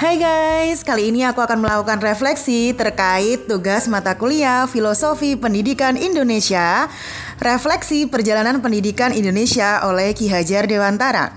Hai guys, kali ini aku akan melakukan refleksi terkait tugas mata kuliah Filosofi Pendidikan Indonesia, refleksi perjalanan pendidikan Indonesia oleh Ki Hajar Dewantara.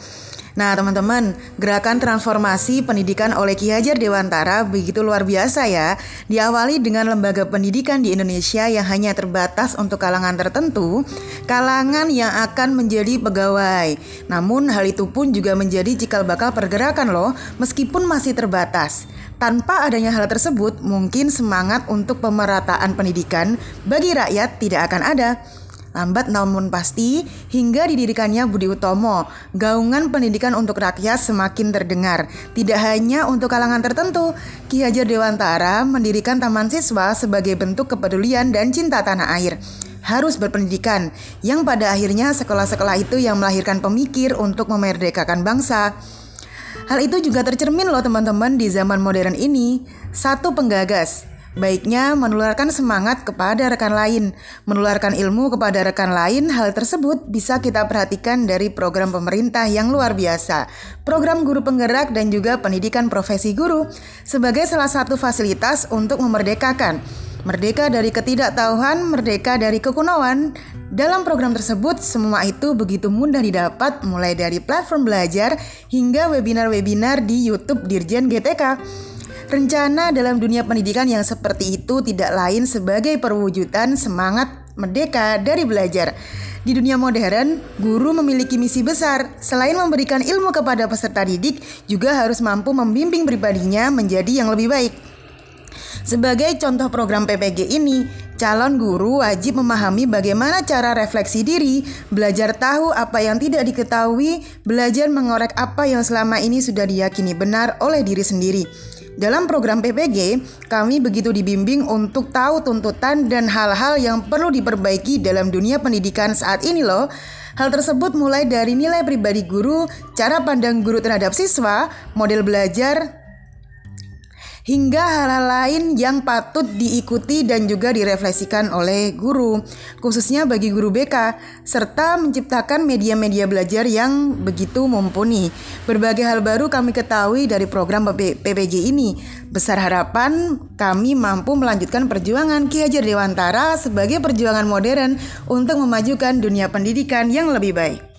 Nah, teman-teman, gerakan transformasi pendidikan oleh Ki Hajar Dewantara begitu luar biasa ya. Diawali dengan lembaga pendidikan di Indonesia yang hanya terbatas untuk kalangan tertentu, kalangan yang akan menjadi pegawai. Namun hal itu pun juga menjadi cikal bakal pergerakan loh, meskipun masih terbatas. Tanpa adanya hal tersebut, mungkin semangat untuk pemerataan pendidikan bagi rakyat tidak akan ada. Lambat namun pasti, hingga didirikannya Budi Utomo, gaungan pendidikan untuk rakyat semakin terdengar. Tidak hanya untuk kalangan tertentu, Ki Hajar Dewantara mendirikan Taman Siswa sebagai bentuk kepedulian dan cinta tanah air harus berpendidikan, yang pada akhirnya sekolah-sekolah itu yang melahirkan pemikir untuk memerdekakan bangsa. Hal itu juga tercermin loh teman-teman di zaman modern ini. Satu penggagas, Baiknya menularkan semangat kepada rekan lain, menularkan ilmu kepada rekan lain. Hal tersebut bisa kita perhatikan dari program pemerintah yang luar biasa, program guru penggerak dan juga pendidikan profesi guru sebagai salah satu fasilitas untuk memerdekakan. Merdeka dari ketidaktahuan, merdeka dari kekunoan. Dalam program tersebut, semua itu begitu mudah didapat mulai dari platform belajar hingga webinar-webinar di YouTube Dirjen GTK. Rencana dalam dunia pendidikan yang seperti itu tidak lain sebagai perwujudan semangat merdeka dari belajar. Di dunia modern, guru memiliki misi besar. Selain memberikan ilmu kepada peserta didik, juga harus mampu membimbing pribadinya menjadi yang lebih baik. Sebagai contoh program PPG ini, calon guru wajib memahami bagaimana cara refleksi diri, belajar tahu apa yang tidak diketahui, belajar mengorek apa yang selama ini sudah diyakini benar oleh diri sendiri. Dalam program PPG, kami begitu dibimbing untuk tahu tuntutan dan hal-hal yang perlu diperbaiki dalam dunia pendidikan saat ini loh. Hal tersebut mulai dari nilai pribadi guru, cara pandang guru terhadap siswa, model belajar, hingga hal-hal lain yang patut diikuti dan juga direfleksikan oleh guru, khususnya bagi guru BK, serta menciptakan media-media belajar yang begitu mumpuni. Berbagai hal baru kami ketahui dari program PPJ ini. Besar harapan kami mampu melanjutkan perjuangan Ki Hajar Dewantara sebagai perjuangan modern untuk memajukan dunia pendidikan yang lebih baik.